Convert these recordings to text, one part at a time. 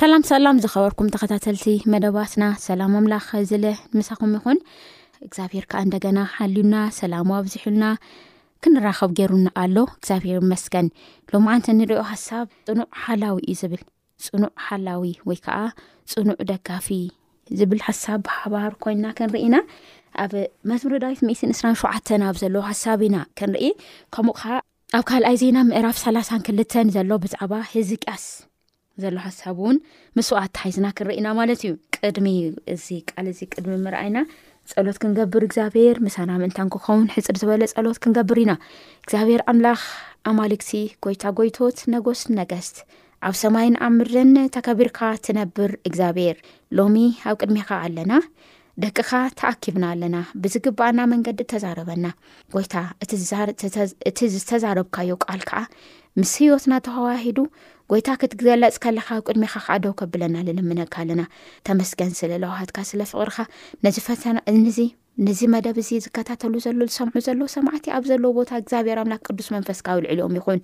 ሰላም ሰላም ዝኸበርኩም ተኸታተልቲ መደባትና ሰላም ኣምላኽ ዝለ ንምሳኹም ይኹን እግዚኣብሄር ከዓ እንደገና ሓልዩና ሰላሙ ኣብዚሑልና ክንራኸብ ገይሩና ኣሎ እግዚኣብሄር መስገን ሎምዓንቲ ንሪኦ ሃሳብ ፅኑዕ ሓላዊ እዩ ዝብል ፅኑዕ ሓላዊ ወይ ከዓ ፅኑዕ ደጋፊ ዝብል ሓሳብ ብሓባር ኮይና ክንርኢና ኣብ መዝሙረ ዳዊት ሚትን እስራን ሸዓተን ኣብ ዘለዎ ሓሳብ ኢና ክንርኢ ከምኡ ከዓ ኣብ ካልኣይ ዜና ምዕራፍ ሰላሳን ክልተን ዘሎ ብዛዕባ ህዝቅያስ ዘሎ ሓሳብ እውን ምስኡ ኣተሓይዝና ክንርኢ ኢና ማለት እዩ ቅድሚ እዚ ቃል እዚ ቅድሚ ምርኣይና ፀሎት ክንገብር እግዚኣብሄር ምሳና ምእንታ ክኸውን ሕፅር ዝበለ ፀሎት ክንገብር ኢና እግዚኣብሄር ኣምላኽ ኣማልክቲ ጎይታ ጎይቶት ነጎስ ነገስት ኣብ ሰማይን ኣብ ምድርን ተከቢርካ ትነብር እግዚኣብሄር ሎሚ ኣብ ቅድሚካ ኣለና ደቅኻ ተኣኪብና ኣለና ብዝግባኣና መንገዲ ተዛረበና ጎይታ እቲ ዝተዛረብካዮ ቃል ከዓ ምስ ህይወትና ተዋሂዱ ጎይታ ክትግዘለፅ ከለካ ኣብ ቅድሚካ ከዓ ደው ከብለና ልልምነካ ኣለና ተመስገን ስለ ለዋሃትካ ስለ ፍቅርካ ነዚ ፈተና እዚ ነዚ መደብ እዚ ዝከታተሉ ዘሉ ዝሰምዑ ዘለ ሰማዕቲ ኣብ ዘለዎ ቦታ እግዚኣብሔር ኣምላክ ቅዱስ መንፈስካ ውልዕልኦም ይኹን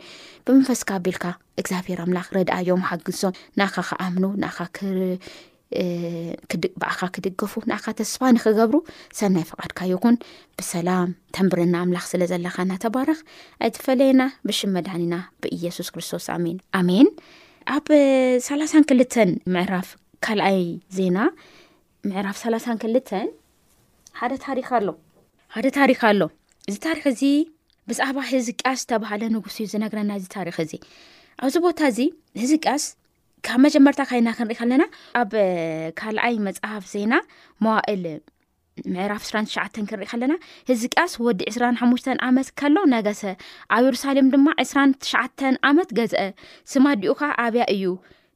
ብመንፈስካ ኣቢልካ እግዚኣብሔር ኣምላክ ረድኣዮም ሓግዞም ንኣኻ ክኣምኑ ንኣኻ ብኣኻ ክድገፉ ንኣኻ ተስፋ ንክገብሩ ሰናይ ፍቓድካ ይኹን ብሰላም ተንብረና ኣምላኽ ስለ ዘለካ ናተባረኽ ኣይትፈለየና ብሽም መድኒና ብኢየሱስ ክርስቶስ ኣሜን ኣሜን ኣብ ሰላሳን ክልተን ምዕራፍ ካልኣይ ዜና ምዕራፍ ሰላሳን ክልተን ሓደ ታሪክ ኣሎ ሓደ ታሪክ ኣሎ እዚ ታሪክ እዚ ብዛዕባ ህዝቅያስ ዝተባሃለ ንጉስ እዩ ዝነግረና እዚ ታሪክ እዚ ኣብዚ ቦታ እዚ ህዝቅያስ ካብ መጀመርታ ካይና ክንርኢ ከለና ኣብ ካልኣይ መፅሓፍ ዜና መዋእል ምዕራፍ 2ሸ ክንርኢ ከለና ህዝቅያስ ወዲ 2ሓሽ ዓመት ከሎ ነገሰ ኣብ የሩሳሌም ድማ 2ሸ ዓመት ገዝአ ስማዲኡ ከ ኣብያ እዩ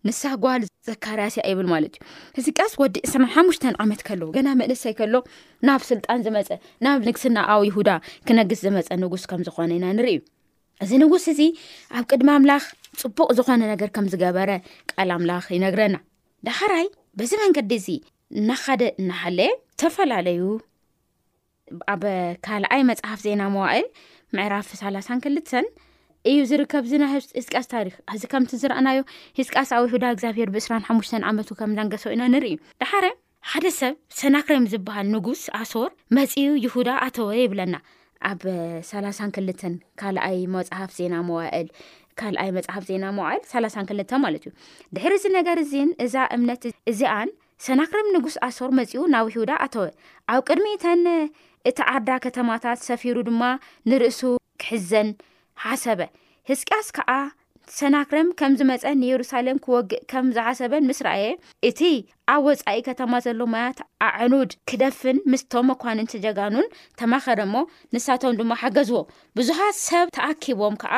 ንሳ ጓል ዘካርያስያ ይብል ማለት እዩ ህዝቅያስ ወዲ 2ሓሽ ዓመት ከሎ ገና መእሰይ ከሎ ናብ ስልጣን ዝመፀ ናብ ንግስና ኣብ ይሁዳ ክነግስ ዝመፀ ንጉስ ከም ዝኮነ ኢና ንርኢዩ እዚ ንጉስ እዚ ኣብ ቅድሚ ኣምላኽ ጽቡቕ ዝኾነ ነገር ከም ዝገበረ ቃል ኣምላኽ ይነግረና ዳሓራይ በዚ መንገዲ እዚ እናኻደ እናሃለየ ዝተፈላለዩ ኣብ ካልኣይ መፅሓፍ ዜና መዋእል ምዕራፍ ሳላሳን ክልተን እዩ ዝርከብ ዝና ህዝቃስ ታሪክ ኣዚ ከምቲ ዝረኣናዮ ህዝቃስ ኣውሑዳ እግዚኣብሄር ብእስራን ሓሙሽተን ዓመቱ ከም ዘንገሰ ኢና ንርኢ ዳሓረ ሓደ ሰብ ሰናክሬም ዝበሃል ንጉስ ኣሶር መጺኡ ይሁዳ ኣተወ ይብለና ኣብ ሰላሳን ክልተን ካልኣይ መፅሓፍ ዜና መዋእል ካልኣይ መፅሓፍ ዜና መዋእል ሰላሳን ክልተ ማለት እዩ ድሕሪ እዚ ነገር እዚን እዛ እምነት እዚኣን ሰናክረም ንጉስ ኣሶር መጺኡ ናብ ይሁዳ ኣተወ ኣብ ቅድሚ እተን እቲ ዓርዳ ከተማታት ሰፊሩ ድማ ንርእሱ ክሕዘን ሓሰበ። ህዝቅያስ ከኣ ሰናክረም ከም ዝመጸ ንየሩሳሌም ክወግእ ከም ዝሓሰበን ምስ ረኣየ፣ እቲ ኣብ ወጻኢ ከተማ ዘሎ ማያት ኣዕኑድ ክደፍን ምስቶም መኳንንቲ ጀጋኑን ተማኸረ እሞ፣ ንሳቶም ድማ ሓገዝዎ። ብዙሓት ሰብ ተኣኪቦም ከኣ፣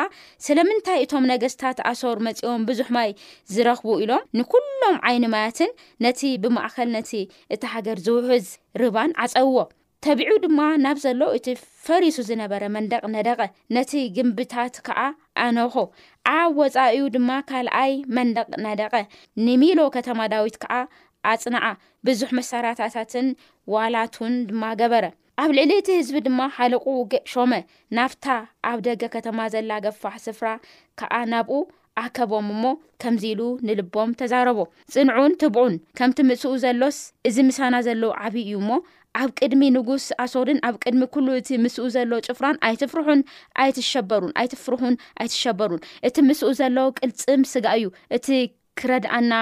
ስለምንታይ እቶም ነገስታት ኣሶር መጺኦም ብዙሕ ማይ ዝረኽቡ? ኢሎም ንኩሎም ዓይኒ ማያትን ነቲ ብማእከል ነቲ እታ ሃገር ዝውሕዝ ርባን ዓጸውዎ። ተቢዑ ድማ ናብ ዘሎ እቲ ፈሪሱ ዝነበረ መንደቕ ነደቐ፣ ነቲ ግምብታት ከኣ ኣነኾ። ኣብ ወጻኢኡ ድማ ካልኣይ መንደቕ ነደቐ፣ ንሚሎ ከተማ ዳዊት ከኣ ኣጽንዓ፣ ብዙሕ መሳርያታታትን ዋላቱን ድማ ገበረ። ኣብ ልዕሊ እቲ ህዝቢ ድማ ሓለቑ ውግእ ሾመ፣ ናብታ ኣብ ደገ ከተማ ዘላ ገፋሕ ስፍራ ከኣ ናብኡ ኣከቦም እሞ ከምዚ ኢሉ ንልቦም ተዛረቦ፣ ጽንዑን ትብዑን ከምቲ ምእስኡ ዘሎስ፣ እዚ ምሳና ዘሎ ዓቢ እዩ እሞ፣ ኣብ ቅድሚ ንጉስ ኣሶርን ኣብ ቅድሚ ኵሉ እቲ ምስኡ ዘሎ ጭፍራን ኣይትፍርሑን ኣይትሸበሩን፣ ኣይትፍርሑን ኣይትሸበሩን፣ እቲ ምስኡ ዘሎ ቅልጽም ስጋ እዩ፣ እቲ ክረድኣና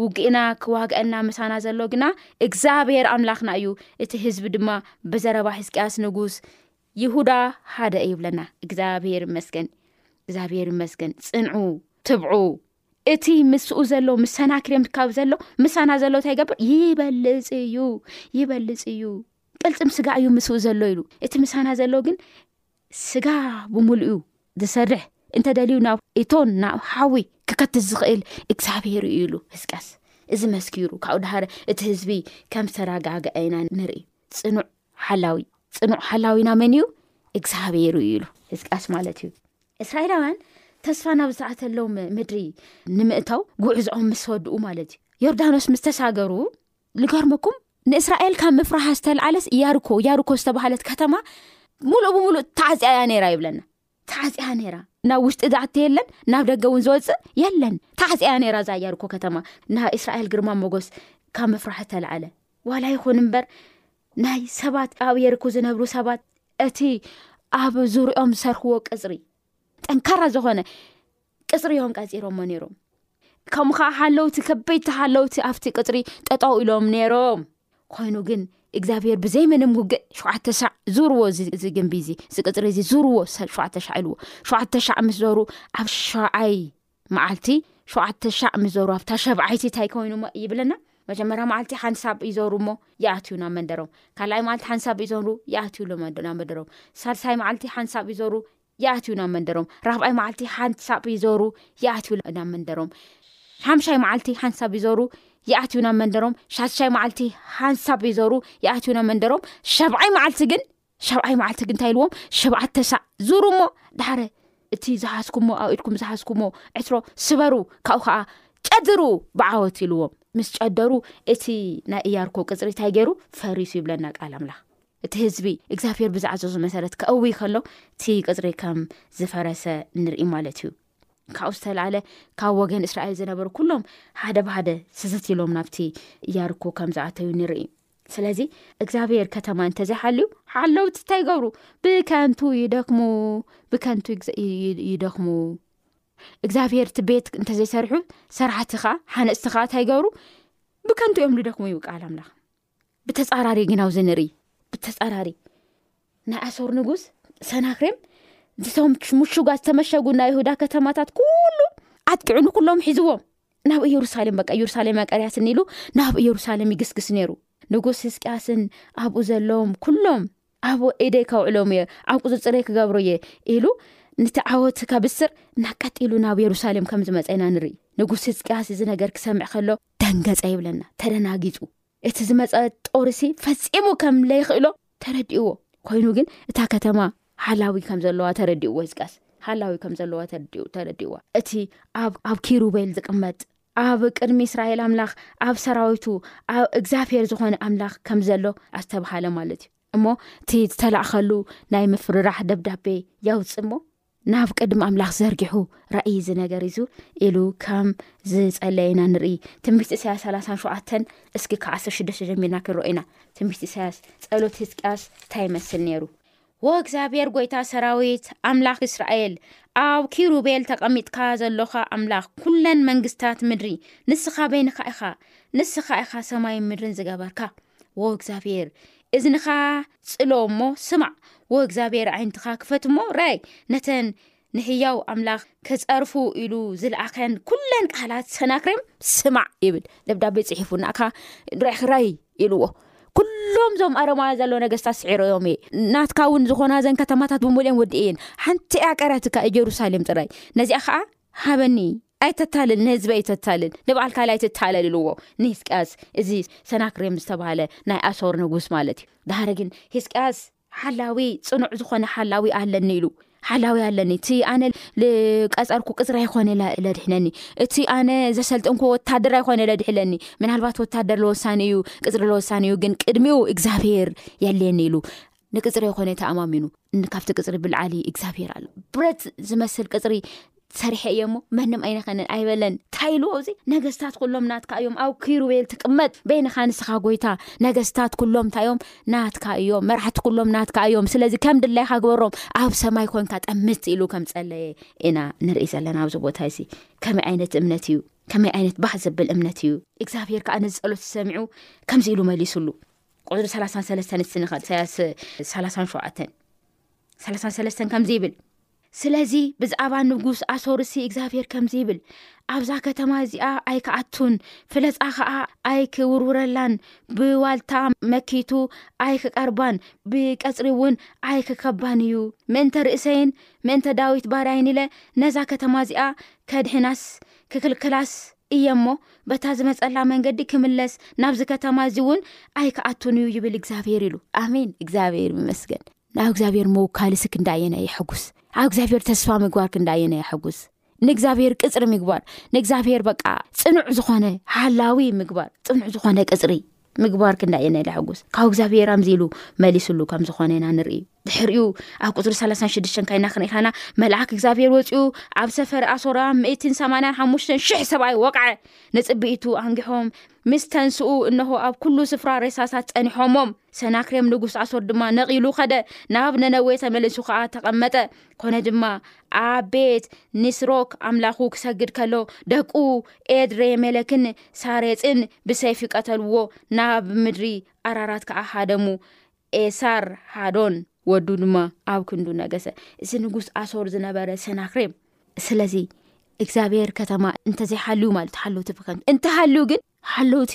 ውግእና ክዋግኣና ምሳና ዘሎ ግና እግዚኣብሄር ኣምላኽና እዩ፣ እቲ ህዝቢ ድማ ብዘረባ ሕዝቅያስ ንጉስ ይሁዳ ሓደ እዩ ብለና እግዚኣብሔር ይመስገን እግዚኣብሔር ይመስገን ፅንዑ ትብዑ እቲ ምስኡ ዘሎ ምስ ሰናክሬም ካብ ዘሎ ምሳና ዘሎ እንታይ ይገብር ይበልፅ እዩ ይበልፅ እዩ ቅልፅም ስጋ እዩ ምስኡ ዘሎ ኢሉ እቲ ምሳና ዘሎ ግን ስጋ ብምሉእ እዩ ዝሰርሕ እንተደልዩ ናብ እቶን ናብ ሓዊ ክከት ዝኽእል እግዚኣብሄር እዩ ኢሉ ህዝቅያስ እዚ መስኪሩ ካብኡ ድሃረ እቲ ህዝቢ ከም ዝተረጋግዐ ኢና ንርኢ ፅኑዕ ሓላዊ ፅኑዕ ሓላዊና መን እዩ እግዚኣብሄሩ እዩ ኢሉ ህዝቅያስ ማለት እዩ እስራኤላውያን ተስፋ ናብ ዝተኣተለዉ ምድሪ ንምእታው ጉዕዝዖም ምስ ወድኡ ማለት እዩ ዮርዳኖስ ምስ ተሳገሩ ዝገርመኩም ንእስራኤል ካብ ምፍራሃ ዝተልዓለስ ያርኮ ያርኮ ዝተባሃለት ከተማ ሙሉእ ብምሉእ ተዓፅያ እያ ነይራ ይብለና ተዓጽያ ነይራ ናብ ውሽጢ ዝኣተ የለን ናብ ደገ እውን ዝወፅእ የለን ተዓፅያ ነይራ ዛያርኮ ከተማ ናይ እስራኤል ግርማ ሞጎስ ካብ ምፍራሒ ተላዓለ ዋላ ይኹን እምበር ናይ ሰባት ኣብ የርኩ ዝነብሩ ሰባት እቲ ኣብ ዙርኦም ዝሰርክዎ ቅፅሪ ጠንካራ ዝኾነ ቅጽሪ እዮም ቀጺሮሞ ነይሮም ከምኡ ከዓ ሓለውቲ ከበይቲ ሓለውቲ ኣብቲ ቅጽሪ ጠጠው ኢሎም ነይሮም ኮይኑ ግን እግዚኣብሄር ብዘይ ምንም ውግእ ሸተ ሻዕ ዙርዎ ዝግንቢ እዚ ዝቅፅሪ እዚ ዙርዎ ሸተ ሻዕ ኢልዎ ሸተ ሻዕ ምስ ዘሩ ኣብ ሸውዓይ መዓልቲ ሸተ ሻዕ ምስ ዘሩ ኣብታ ሸብዓይቲ እንታይ ኮይኑ ይብለና መጀመርያ መዓልቲ ሓንሳብ ይዘሩ ሞ ይኣትዩ ናብ መንደሮም ካልኣይ መዓልቲ ሓንሳብ ይዘሩ ይኣትዩ ናብ መንደሮም ሳልሳይ መዓልቲ ሓንሳብ ይዘሩ ይኣትዩ ናብ መንደሮም ራብኣይ መዓልቲ ሓንሳብ ይዞሩ ይኣትዩ ናብ መንደሮም ሓምሻይ መዓልቲ ሓንሳብ ይዞሩ ይኣትዩ ናብ መንደሮም ሻሻይ መዓልቲ ሓንሳብ ይዞሩ ይኣትዩ ናብ መንደሮም ሸብዓይ መዓልቲ ግን ሸብዓይ መዓልቲ ግን እንታይ ኢልዎም ሸብዓተ ሳዕ ዙሩ እሞ ዳሓረ እቲ ዝሓዝኩሞ ኣብ ኢድኩም ዝሓዝኩሞ ዕትሮ ስበሩ ካብኡ ከዓ ጨድሩ ብዓወት ኢልዎም ምስ ጨደሩ እቲ ናይ እያርኮ ቅፅሪ እንታይ ገይሩ ፈሪሱ ይብለና ቃል ኣምላኽ እቲ ህዝቢ እግዚኣብሄር ብዝዓዘዙ መሰረት ከእውይ ከሎ እቲ ቅፅሪ ከም ዝፈረሰ ንርኢ ማለት እዩ ካብኡ ዝተላዓለ ካብ ወገን እስራኤል ዝነበሩ ኩሎም ሓደ ብሓደ ስስት ኢሎም ናብቲ ያርኩ ከም ዝኣተዩ ንርኢ ስለዚ እግዚኣብሄር ከተማ እንተዘይሓልዩ ሓለውቲ እንታይ ይገብሩ ብከንቱ ይደክሙ ብከንቱ ይደክሙ እግዚኣብሄር እቲ ቤት እንተዘይሰርሑ ሰራሕትኻ ሓነፅትኻ እንታይ ይገብሩ ብከንቱ እዮም ዝደክሙ ይውቃል ኣምላኽ ብተፃራሪ ግን ኣውዚ ንርኢ ብተፃራሪ ናይ ኣሶር ንጉስ ሰናክሬም ዝቶም ሙሹጋ ዝተመሸጉ ናይ ይሁዳ ከተማታት ኩሉ ኣጥቂዑ ንኩሎም ሒዝዎም ናብ እየሩሳሌም በቃ እየሩሳሌም ቀርያስኒ ኢሉ ናብ እየሩሳሌም ይግስግስ ነይሩ ንጉስ ህዝቅያስን ኣብኡ ዘለዎም ኩሎም ኣብ ኢደይ ከውዕሎም እየ ኣብ ቁፅፅረይ ክገብሩ እየ ኢሉ ነቲ ዓወት ከብስር ናቀጢሉ ናብ የሩሳሌም ከም ዝመፀኢና ንርኢ ንጉስ ህዝቅያስ እዚ ነገር ክሰምዕ ከሎ ደንገጸ ይብለና ተደናጊጹ እቲ ዝመፀ ጦርሲ ፈፂሙ ከም ለይክእሎ ተረድእዎ ኮይኑ ግን እታ ከተማ ሓላዊ ከም ዘለዋ ተረድእዎ ዝቃስ ሓላዊ ከም ዘለዋ ተረድእዋ እቲ ኣብ ኪሩቤል ዝቅመጥ ኣብ ቅድሚ እስራኤል ኣምላኽ ኣብ ሰራዊቱ ኣብ እግዚኣብሄር ዝኾነ ኣምላኽ ከም ዘሎ ኣስተብሃለ ማለት እዩ እሞ እቲ ዝተላእኸሉ ናይ ምፍርራሕ ደብዳቤ የውፅ እሞ ናብ ቅድሚ ኣምላኽ ዘርጊሑ ራእዪ እዚ ነገር ኢዙ ኢሉ ከም ዝፀለየ ኢና ንርኢ ትንቢት እሳያስ ሰላሳን ሸውዓተን እስኪ ካብ ዓሰር ሽደሽተ ጀሚርና ክንረኦ ኢና ትንቢት እሳያስ ፀሎት ህዝቅያስ እንታይ ይመስል ነይሩ ወ እግዚኣብሔር ጎይታ ሰራዊት ኣምላኽ እስራኤል ኣብ ኪሩቤል ተቐሚጥካ ዘሎኻ ኣምላኽ ኩለን መንግስታት ምድሪ ንስኻ በይንካ ኢኻ ንስኻ ኢኻ ሰማይን ምድርን ዝገበርካ ወ እግዚኣብሔር እዝንኻ ጽሎ እሞ ስማዕ ወ እግዚኣብሔር ዓይንትኻ ክፈት እሞ ራይ ነተን ንህያው ኣምላኽ ክጸርፉ ኢሉ ዝለኣኸን ኩለን ቃላት ሰናክሬም ስማዕ ይብል ደብዳቤ ፅሒፉ ናካ ራክራይ ኢልዎ ኩሎም እዞም ኣረማ ዘሎ ነገስታት ስዒሮ እዮም እየ ናትካ እውን ዝኾና ዘን ከተማታት ብምልኦም ወዲ እየን ሓንቲ እያ ቀረትካ እጀሩሳሌም ጥራይ ነዚኣ ከዓ ሃበኒ ኣይተታልል ንህዝቢ ኣይተታልል ንባዕልካለ ኣይትታለል ኢልዎ ንሂስቅያስ እዚ ሰናክሬም ዝተባሃለ ናይ ኣሶር ንጉስ ማለት እዩ ድሃረ ግን ሂስቅያስ ሓላዊ ፅኑዕ ዝኾነ ሓላዊ ኣለኒ ኢሉ ሓላዊ ኣለኒ እቲ ኣነ ዝቀፀርኩ ቅፅሪ ኣይኮነ ለድሕነኒ እቲ ኣነ ዘሰልጥንኩ ወታደር ኣይኮነ ለድሕለኒ ምናልባት ወታደር ለወሳኒ እዩ ቅፅሪ ለወሳኒ እዩ ግን ቅድሚኡ እግዚኣብሄር የልየኒ ኢሉ ንቅፅሪ የኮነ ተኣማሚኑ ካብቲ ቅፅሪ ብልዓሊ እግዚኣብሄር ኣሎ ብረት ዝመስል ቅፅሪ ሰርሐ እየ ሞ መንም ኣይነኸንን ኣይበለን እንታይ ኢልዎ እዚ ነገስታት ኩሎም ናትካ እዮም ኣብ ክሩቤል ትቅመጥ በይንካ ንስኻ ጎይታ ነገስታት ኩሎም እንታይ እዮም ናትካ እዮም መራሕቲ ኩሎም ናትካ እዮም ስለዚ ከም ድላይካ ግበሮም ኣብ ሰማይ ኮንካ ጠምፅ ኢሉ ከም ፀለየ ኢና ንርኢ ዘለና ኣብዚ ቦታ እዚ ከመይ ዓይነት እምነት እዩ ከመይ ዓይነት ባህ ዘብል እምነት እዩ እግዚኣብሄር ከዓ ነዚ ፀሎት ዝሰሚዑ ከምዚ ኢሉ መሊሱሉ ቁፅሪ ሰላሳን ሰለስተን እስቲ ንኸ ኢሳያስ ሰላሳን ሸውዓተን ሰላሳን ሰለስተን ከምዚ ይብል ስለዚ ብዛዕባ ንጉስ ኣሶርሲ እግዚኣብሄር ከምዚ ይብል ኣብዛ ከተማ እዚኣ ኣይክኣቱን ፍለፃ ከዓ ኣይክውርውረላን ብዋልታ መኪቱ ኣይክቀርባን ብቀፅሪ እውን ኣይክከባን እዩ ምእንተ ርእሰይን ምእንተ ዳዊት ባርያይን ኢለ ነዛ ከተማ እዚኣ ከድሕናስ ክክልክላስ እየ እሞ፣ በታ ዝመጸላ መንገዲ ክምለስ፣ ናብዚ ከተማ እዚ እውን ኣይክኣቱን እዩ ይብል እግዚኣብሄር ኢሉ። ኣሜን፣ እግዚኣብሄር ይመስገን። ናብ እግዚኣብሄር ምውካልሲ ክንዳየና የሐጉስ ኣብ እግዚኣብሄር ተስፋ ምግባር ክንዳየና የሐጉስ ንእግዚኣብሄር ቅፅሪ ምግባር ንእግዚኣብሄር በቃ ፅኑዕ ዝኾነ ሓላዊ ምግባር ፅኑዕ ዝኾነ ቅፅሪ ምግባር ክንዳይ ኢና ኢላ ሕጉስ ካብ እግዚኣብሔር ኣምዚ ኢሉ መሊስሉ ከም ዝኾነ ኢና ንርኢ ድሕሪኡ ኣብ ቁፅሪ ሰላሳን ሽዱሽተን ካይና ክንርኢ ካና መልኣክ እግዚኣብሔር ወፂኡ ኣብ ሰፈር ኣሶራ ምእትን ሰማንያን ሓሙሽተን ሽሕ ሰብኣይ ወቅዐ ንፅብኢቱ ኣንጊሖም ምስ ተንስኡ እንሆ ኣብ ኩሉ ስፍራ ሬሳሳት ጸኒሖሞም ሰናክሬም ንጉስ ኣሶር ድማ ነቒሉ ኸደ ናብ ነነዌ ተመሊሱ ከዓ ተቐመጠ ኮነ ድማ ኣብ ቤት ንስሮክ ኣምላኹ ክሰግድ ከሎ ደቁ ኤድሬ መለክን ሳሬፅን ብሰይፊ ቀተልዎ ናብ ምድሪ ኣራራት ከዓ ሃደሙ ኤሳር ሃዶን ወዱ ድማ ኣብ ክንዱ ነገሰ እዚ ንጉስ ኣሶር ዝነበረ ሰናክሬም ስለዚ እግዚኣብሔር ከተማ እንተዘይሓልው ማለት ሓለውቲ ብከን እንተሃልው ግን ሓለውቲ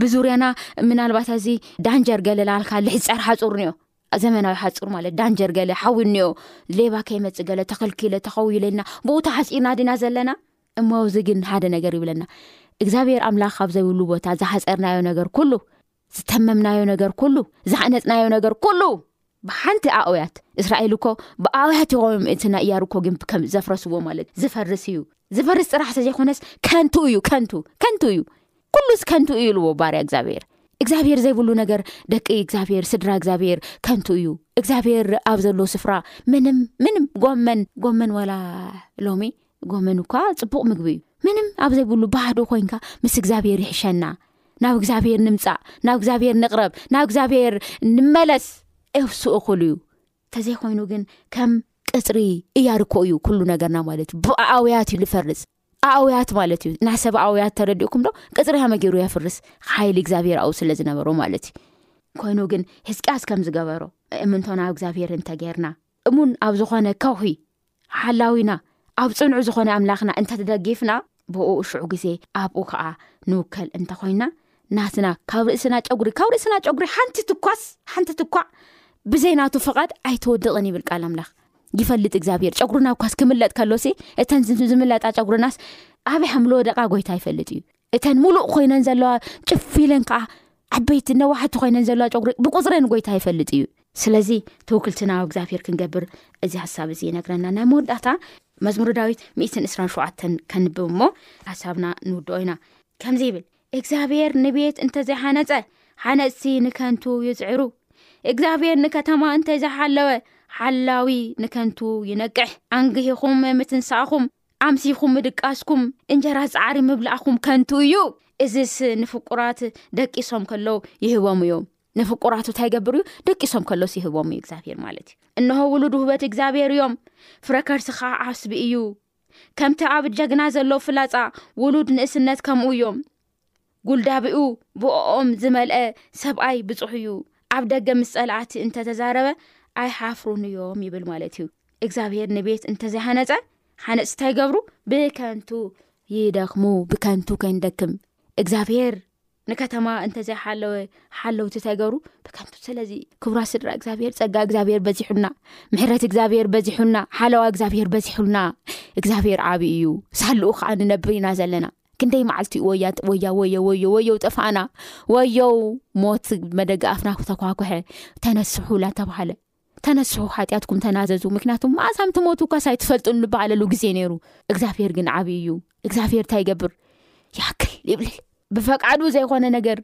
ብዙርያና ምናልባት ኣዚ ዳንጀር ገለ ላልካ ልሕፀር ሓፁር ኒኦ ዘመናዊ ሓፁር ማለት ዳንጀር ገለ ሓዊ እኒኦ ሌባ ከይመፅ ገለ ተኸልኪለ ተኸውይለ ና ብኡ ተሓፂርና ድና ዘለና እሞ እዚ ግን ሓደ ነገር ይብለና እግዚኣብሔር ኣምላኽ ኣብ ዘይብሉ ቦታ ዝሓፀርናዮ ነገር ኩሉ ዝተመምናዮ ነገር ኩሉ ዝሓነፅናዮ ነገር ኩሉ ብሓንቲ ኣእውያት እስራኤል እኮ ብኣውያት ይቆም እቲ ናይ እያርኮ ግንብ ከም ዘፍረስዎ ማለት ዝፈርስ እዩ ዝፈርስ ጥራሕ ተዘይኮነስ ከንቱ እዩ ከንቱ ከንቱ እዩ ኩሉስ ከንቱ እዩ ልዎ ባርያ እግዚኣብሔር እግዚኣብሔር ዘይብሉ ነገር ደቂ እግዚኣብሔር ስድራ እግዚኣብሔር ከንቱ እዩ እግዚኣብሔር ኣብ ዘሎ ስፍራ ምንም ምንም ጎመን ጎመን ዋላ ሎሚ ጎመን እኳ ፅቡቅ ምግቢ እዩ ምንም ኣብ ዘይብሉ ባህዶ ኮይንካ ምስ እግዚኣብሄር ይሕሸና ናብ እግዚኣብሄር ንምፃእ ናብ እግዚኣብሄር ንቕረብ ናብ እግዚኣብሄር ንመለስ ኤፍሱ እኹሉ እዩ እንተዘይኮይኑ ግን ከም ቅፅሪ እያርኮ እዩ ኩሉ ነገርና ማለት እዩ ብኣውያት እዩ ዝፈርስ ኣውያት ማለት እዩ ናይ ሰብ ኣውያት ተረዲእኩም ዶ ቅፅሪ ሃመገይሩ የፍርስ ሓይሊ እግዚኣብሄር ኣው ስለ ዝነበሩ ማለት እዩ ኮይኑ ግን ህዝቅያስ ከም ዝገበሮ እምንቶ ናብ እግዚኣብሄር እንተገይርና እሙን ኣብ ዝኾነ ከውሒ ሓላዊና ኣብ ፅንዑ ዝኾነ ኣምላኽና እንተተደጊፍና ብእኡ ሽዑ ግዜ ኣብኡ ከዓ ንውከል እንተኮይና ናትና ካብ ርእስና ጨጉሪ ካብ ርእስና ጨጉሪ ሓንቲ ትኳስ ሓንቲ ትኳዕ ብዘይናቱ ፍቓድ ኣይትወድቕን ይብል ቃል ኣምላኽ ይፈልጥ እግዚኣብሄር ጨጉርና ኳስ ክምለጥ ከሎሲ እተን ዝምለጣ ጨጉርናስ ኣበይ ሓምልወደቓ ጎይታ ይፈልጥ እዩ እተን ሙሉእ ኮይነን ዘለዋ ጭፍ ኢለን ከዓ ዓበይቲ ነዋሕቲ ኮይነን ዘለዋ ጨጉሪ ብቁፅረ ንጎይታ ይፈልጥ እዩ ስለዚ ተውክልትና ኣብ እግዚኣብሄር ክንገብር እዚ ሓሳብ እዚ ይነግረና ናይ መወዳእታ መዝሙሮ ዳዊት ሚትን እስራን ሸውዓተን ከንብብ እሞ ሓሳብና ንውድኦ ኢና ከምዚ ይብል እግዚኣብሄር ንቤት እንተዘይሓነፀ ሓነፅቲ ንከንቱ ይፅዕሩ እግዚኣብሄር ንከተማ እንተዘይሓለወ ሓላዊ ንከንቱ ይነቅሕ ኣንግሂኹም ምትንሳእኹም ኣምሲኹም ምድቃስኩም እንጀራ ጻዕሪ ምብላዕኩም ከንቱ እዩ እዚስ ንፍቁራት ደቂሶም ከለው ይህቦም እዮ ንፍቁራቱ እንታይ ይገብር እዩ ደቂሶም ከሎስ ይህቦም እዩ እግዚኣብሄር ማለት እዩ እንሆ ውሉድ ውህበት እግዚኣብሄር እዮም ፍረከርስኻ ዓስቢ እዩ ከምቲ ኣብ ጀግና ዘሎ ፍላፃ ውሉድ ንእስነት ከምኡ እዮም ጉልዳብኡ ብኦኦም ዝመልአ ሰብኣይ ብፁሕ እዩ ኣብ ደገ ምስ ፀላእቲ እንተተዛረበ ኣይሓፍሩን እዮም ይብል ማለት እዩ እግዚኣብሄር ንቤት እንተዘይሃነፀ ሓነፅ ታይ ገብሩ ብከንቱ ይደክሙ ብከንቱ ከይንደክም እግዚኣብሄር ንከተማ እንተዘይሓለወ ሓለውቲ እንታይ ገብሩ ብከንቱ ስለዚ ክብራ ስድራ እግዚኣብሄር ፀጋ እግዚኣብሄር በዚሑና ምሕረት እግዚኣብሄር በዚሑና ሓለዋ እግዚኣብሄር በዚሑና እግዚኣብሄር ዓብዪ እዩ ሳልኡ ከዓ ንነብር ኢና ዘለና ክንደይ መዓልቲ ዩ ወያ ወያ ወዮ ወዮ ወዮ ጠፋእና ወዮ ሞት መደጋ ኣፍና ክተኳኩሐ ተነስሑ ላ ተባሃለ ተነስሑ ሓጢኣትኩም ተናዘዙ ምክንያቱ ማእሳም ትሞት ኳስ ኣይትፈልጡ ንበሃለሉ ግዜ ነይሩ እግዚኣብሄር ግን ዓብይ እዩ እግዚኣብሄር እንታይ ይገብር ይክል ይብልል ብፈቃዱ ዘይኮነ ነገር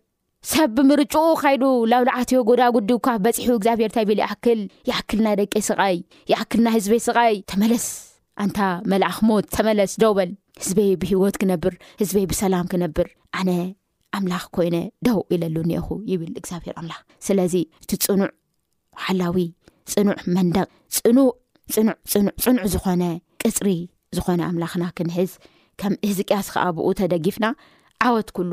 ሰብ ብምርጭኡ ካይዱ ላብ ልዓትዮ ጎዳጉዲ እኳ በጺሑ እግዚኣብሔር ታይ ቢሉ ያኣክል ያኣክል ናይ ደቀይ ስቃይ ያኣክል ናይ ህዝበይ ስቃይ ተመለስ ኣንታ መልኣኽ ሞት ተመለስ ደው በል ህዝበይ ብሂወት ክነብር ህዝበይ ብሰላም ክነብር ኣነ ኣምላኽ ኮይነ ደው ኢለሉ ኒኤኹ ይብል እግዚኣብሔር ኣምላኽ ስለዚ እቲ ፅኑዕ ሓላዊ ፅኑዕ መንደቅ ፅኑዕ ፅኑዕ ፅኑዕ ፅኑዕ ዝኾነ ቅፅሪ ዝኾነ ኣምላኽና ክንሕዝ ከም ህዝቅያስ ከዓ ብኡ ተደጊፍና ዓወት ኩሉ